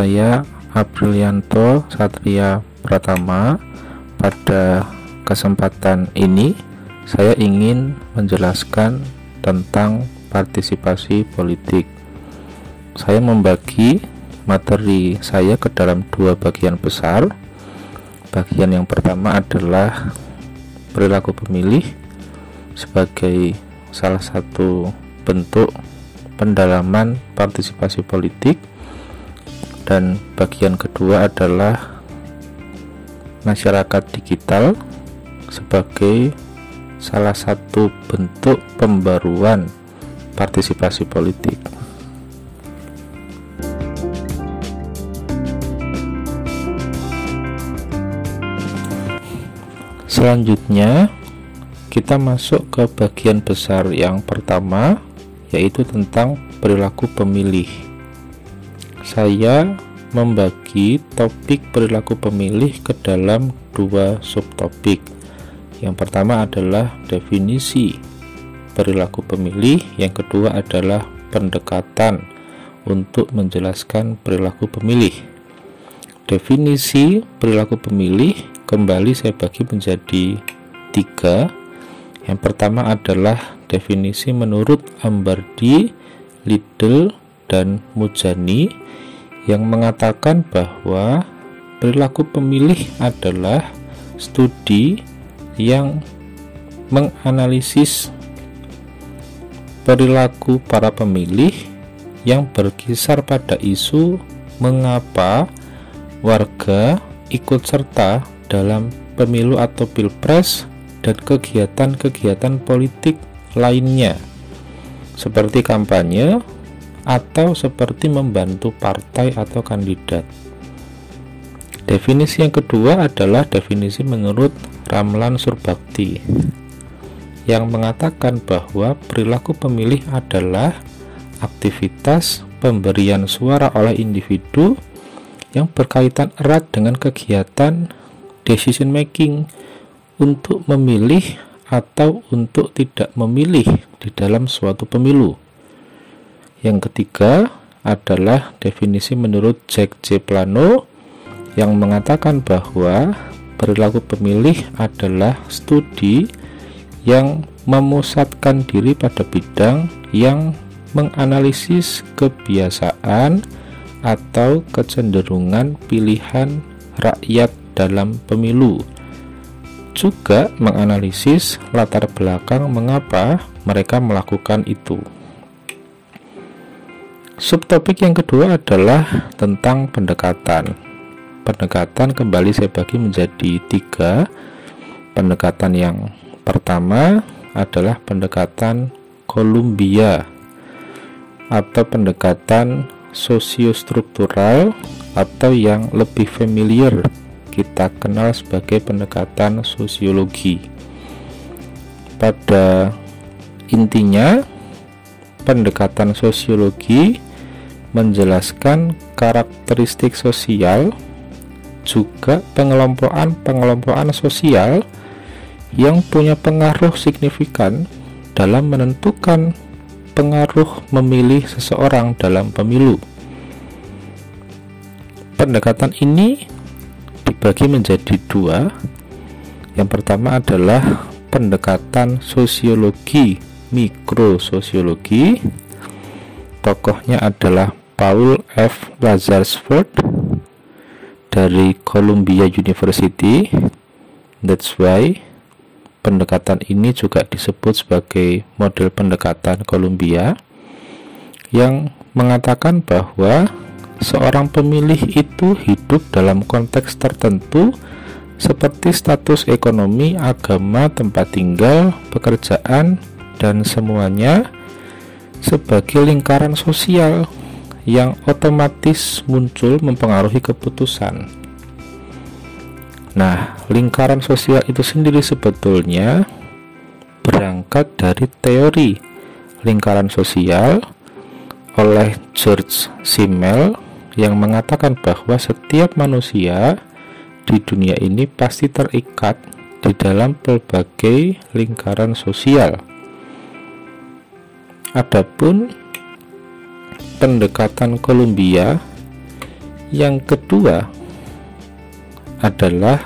Saya Aprilianto Satria Pratama. Pada kesempatan ini, saya ingin menjelaskan tentang partisipasi politik. Saya membagi materi saya ke dalam dua bagian besar. Bagian yang pertama adalah perilaku pemilih sebagai salah satu bentuk pendalaman partisipasi politik dan bagian kedua adalah masyarakat digital sebagai salah satu bentuk pembaruan partisipasi politik. Selanjutnya, kita masuk ke bagian besar yang pertama, yaitu tentang perilaku pemilih saya membagi topik perilaku pemilih ke dalam dua subtopik. Yang pertama adalah definisi perilaku pemilih, yang kedua adalah pendekatan untuk menjelaskan perilaku pemilih. Definisi perilaku pemilih kembali saya bagi menjadi tiga. Yang pertama adalah definisi menurut Ambardi, Liddell, dan Mujani yang mengatakan bahwa perilaku pemilih adalah studi yang menganalisis perilaku para pemilih yang berkisar pada isu mengapa warga ikut serta dalam pemilu atau pilpres dan kegiatan-kegiatan politik lainnya. Seperti kampanye, atau seperti membantu partai atau kandidat. Definisi yang kedua adalah definisi menurut Ramlan Surbakti yang mengatakan bahwa perilaku pemilih adalah aktivitas pemberian suara oleh individu yang berkaitan erat dengan kegiatan decision making untuk memilih atau untuk tidak memilih di dalam suatu pemilu. Yang ketiga adalah definisi menurut Jack J. Plano yang mengatakan bahwa perilaku pemilih adalah studi yang memusatkan diri pada bidang yang menganalisis kebiasaan atau kecenderungan pilihan rakyat dalam pemilu juga menganalisis latar belakang mengapa mereka melakukan itu. Subtopik yang kedua adalah tentang pendekatan. Pendekatan kembali saya bagi menjadi tiga. Pendekatan yang pertama adalah pendekatan Columbia atau pendekatan sosiostruktural atau yang lebih familiar kita kenal sebagai pendekatan sosiologi. Pada intinya, pendekatan sosiologi menjelaskan karakteristik sosial juga pengelompokan-pengelompokan sosial yang punya pengaruh signifikan dalam menentukan pengaruh memilih seseorang dalam pemilu. Pendekatan ini dibagi menjadi dua. Yang pertama adalah pendekatan sosiologi mikrososiologi. Tokohnya adalah Paul F. Lazarsford dari Columbia University. That's why pendekatan ini juga disebut sebagai model pendekatan Columbia yang mengatakan bahwa seorang pemilih itu hidup dalam konteks tertentu seperti status ekonomi, agama, tempat tinggal, pekerjaan, dan semuanya sebagai lingkaran sosial yang otomatis muncul mempengaruhi keputusan. Nah, lingkaran sosial itu sendiri sebetulnya berangkat dari teori lingkaran sosial oleh George Simmel yang mengatakan bahwa setiap manusia di dunia ini pasti terikat di dalam berbagai lingkaran sosial. Adapun pendekatan Columbia Yang kedua adalah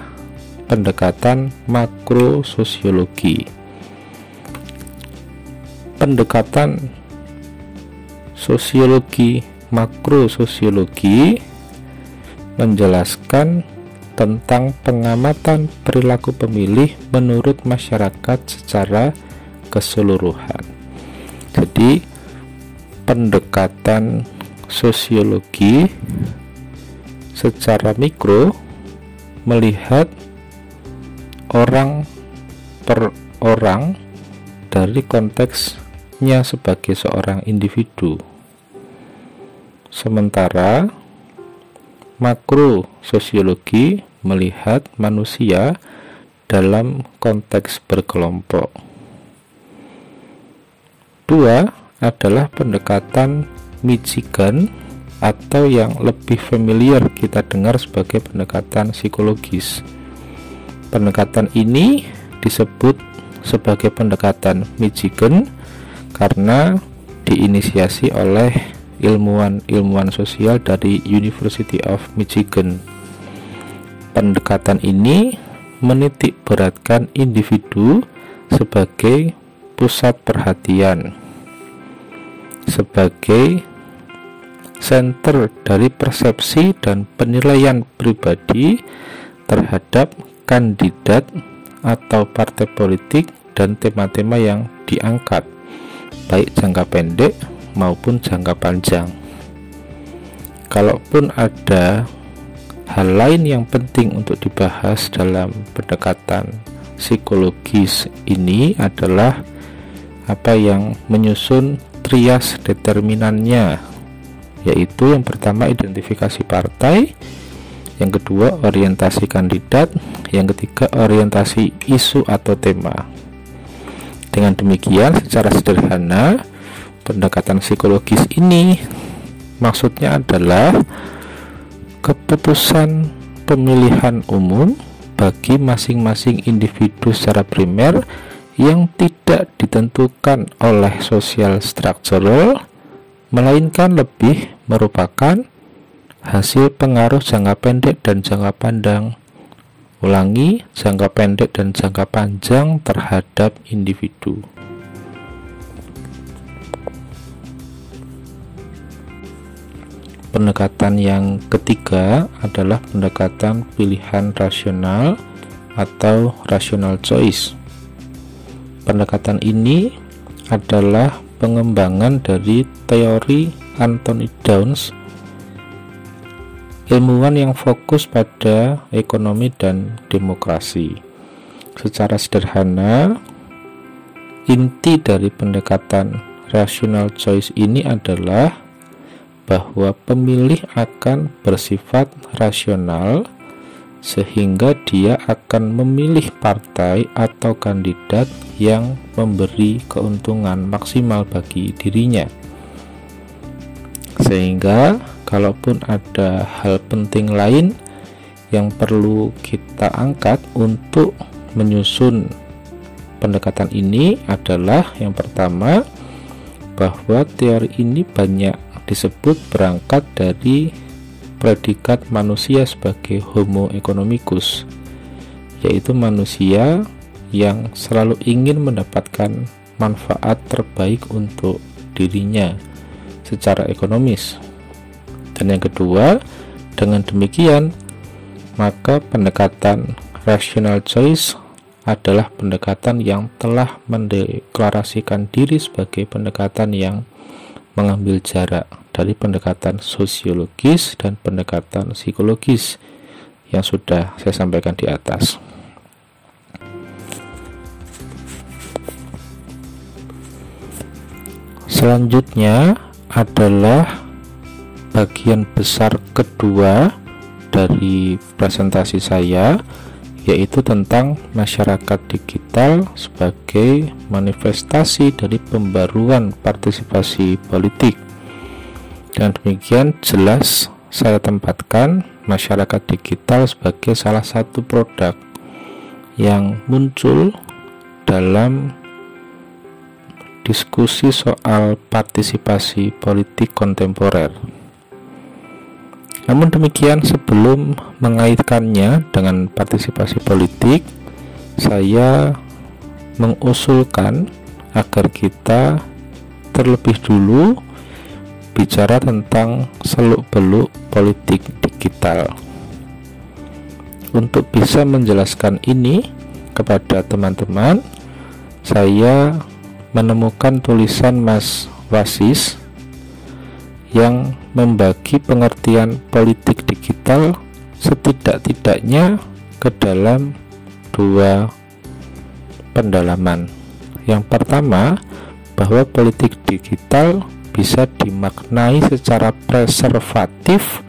pendekatan makro sosiologi. Pendekatan sosiologi makro sosiologi menjelaskan tentang pengamatan perilaku pemilih menurut masyarakat secara keseluruhan. Jadi, pendekatan sosiologi secara mikro melihat orang per orang dari konteksnya sebagai seorang individu. Sementara makro sosiologi melihat manusia dalam konteks berkelompok. Dua adalah pendekatan Michigan atau yang lebih familiar kita dengar sebagai pendekatan psikologis. Pendekatan ini disebut sebagai pendekatan Michigan karena diinisiasi oleh ilmuwan-ilmuwan sosial dari University of Michigan. Pendekatan ini menitik beratkan individu sebagai pusat perhatian, sebagai center dari persepsi dan penilaian pribadi terhadap kandidat atau partai politik dan tema-tema yang diangkat, baik jangka pendek maupun jangka panjang. Kalaupun ada hal lain yang penting untuk dibahas dalam pendekatan psikologis ini adalah apa yang menyusun trias determinannya yaitu yang pertama identifikasi partai, yang kedua orientasi kandidat, yang ketiga orientasi isu atau tema. Dengan demikian, secara sederhana, pendekatan psikologis ini maksudnya adalah keputusan pemilihan umum bagi masing-masing individu secara primer yang tidak ditentukan oleh social structural melainkan lebih merupakan hasil pengaruh jangka pendek dan jangka pandang. Ulangi, jangka pendek dan jangka panjang terhadap individu. Pendekatan yang ketiga adalah pendekatan pilihan rasional atau rational choice. Pendekatan ini adalah pengembangan dari teori Anthony Downs ilmuwan yang fokus pada ekonomi dan demokrasi. Secara sederhana inti dari pendekatan rational choice ini adalah bahwa pemilih akan bersifat rasional sehingga dia akan memilih partai atau kandidat yang memberi keuntungan maksimal bagi dirinya. Sehingga, kalaupun ada hal penting lain yang perlu kita angkat untuk menyusun pendekatan ini adalah yang pertama bahwa teori ini banyak disebut berangkat dari predikat manusia sebagai homo economicus yaitu manusia yang selalu ingin mendapatkan manfaat terbaik untuk dirinya secara ekonomis. Dan yang kedua dengan demikian maka pendekatan rational choice adalah pendekatan yang telah mendeklarasikan diri sebagai pendekatan yang mengambil jarak dari pendekatan sosiologis dan pendekatan psikologis yang sudah saya sampaikan di atas. Selanjutnya adalah bagian besar kedua dari presentasi saya yaitu tentang masyarakat digital sebagai manifestasi dari pembaruan partisipasi politik. Dan demikian jelas saya tempatkan masyarakat digital sebagai salah satu produk yang muncul dalam diskusi soal partisipasi politik kontemporer. Namun demikian, sebelum mengaitkannya dengan partisipasi politik, saya mengusulkan agar kita terlebih dulu bicara tentang seluk-beluk politik digital. Untuk bisa menjelaskan ini kepada teman-teman, saya menemukan tulisan Mas Wasis yang membagi pengertian politik digital setidak-tidaknya ke dalam dua pendalaman. Yang pertama, bahwa politik digital bisa dimaknai secara preservatif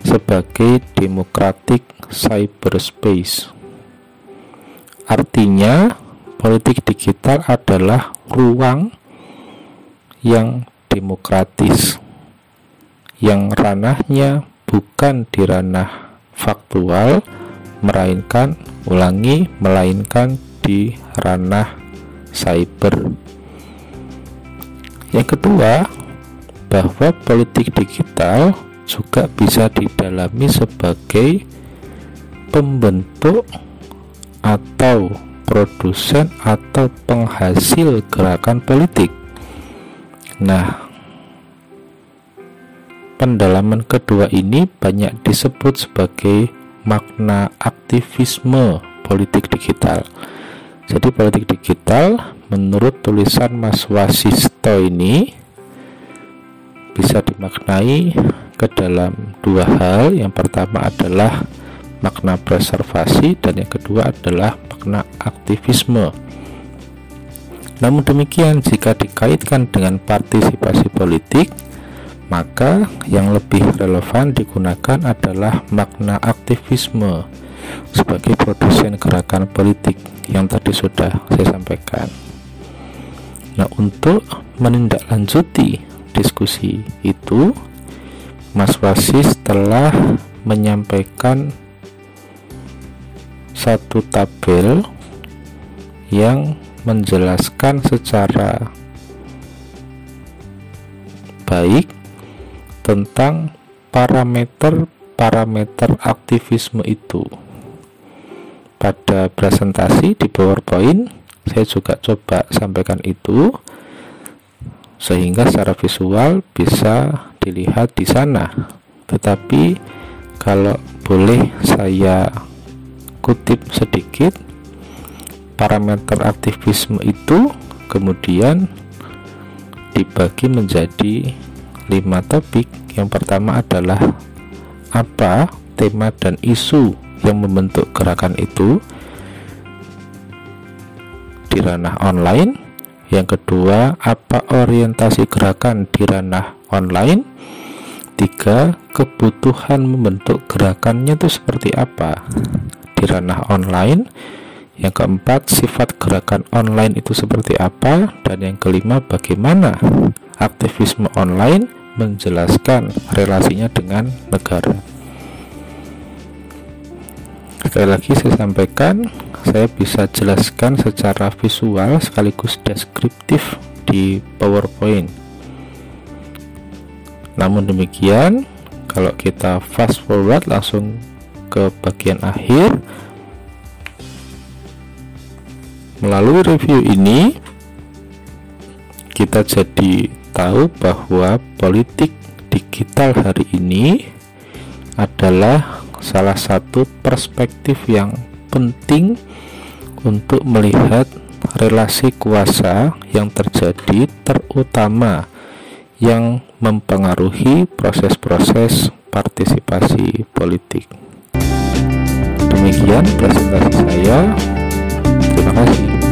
sebagai demokratik cyberspace. Artinya, politik digital adalah ruang yang demokratis yang ranahnya bukan di ranah faktual melainkan ulangi melainkan di ranah cyber yang kedua bahwa politik digital juga bisa didalami sebagai pembentuk atau produsen atau penghasil gerakan politik. Nah, Pendalaman kedua ini banyak disebut sebagai makna aktivisme politik digital. Jadi politik digital menurut tulisan Mas Wasisto ini bisa dimaknai ke dalam dua hal. Yang pertama adalah makna preservasi dan yang kedua adalah makna aktivisme. Namun demikian jika dikaitkan dengan partisipasi politik maka yang lebih relevan digunakan adalah makna aktivisme sebagai produsen gerakan politik yang tadi sudah saya sampaikan. Nah, untuk menindaklanjuti diskusi itu, Mas Wasis telah menyampaikan satu tabel yang menjelaskan secara baik tentang parameter-parameter aktivisme itu. Pada presentasi di PowerPoint, saya juga coba sampaikan itu sehingga secara visual bisa dilihat di sana. Tetapi kalau boleh saya kutip sedikit parameter aktivisme itu kemudian dibagi menjadi lima topik yang pertama adalah apa tema dan isu yang membentuk gerakan itu di ranah online yang kedua apa orientasi gerakan di ranah online? Tiga kebutuhan membentuk gerakannya itu seperti apa? Di ranah online. Yang keempat sifat gerakan online itu seperti apa? Dan yang kelima bagaimana aktivisme online menjelaskan relasinya dengan negara. Sekali lagi saya sampaikan, saya bisa jelaskan secara visual sekaligus deskriptif di PowerPoint. Namun demikian, kalau kita fast forward langsung ke bagian akhir, melalui review ini kita jadi tahu bahwa politik digital hari ini adalah salah satu perspektif yang penting untuk melihat relasi kuasa yang terjadi terutama yang mempengaruhi proses-proses partisipasi politik. Demikian presentasi saya. Terima kasih.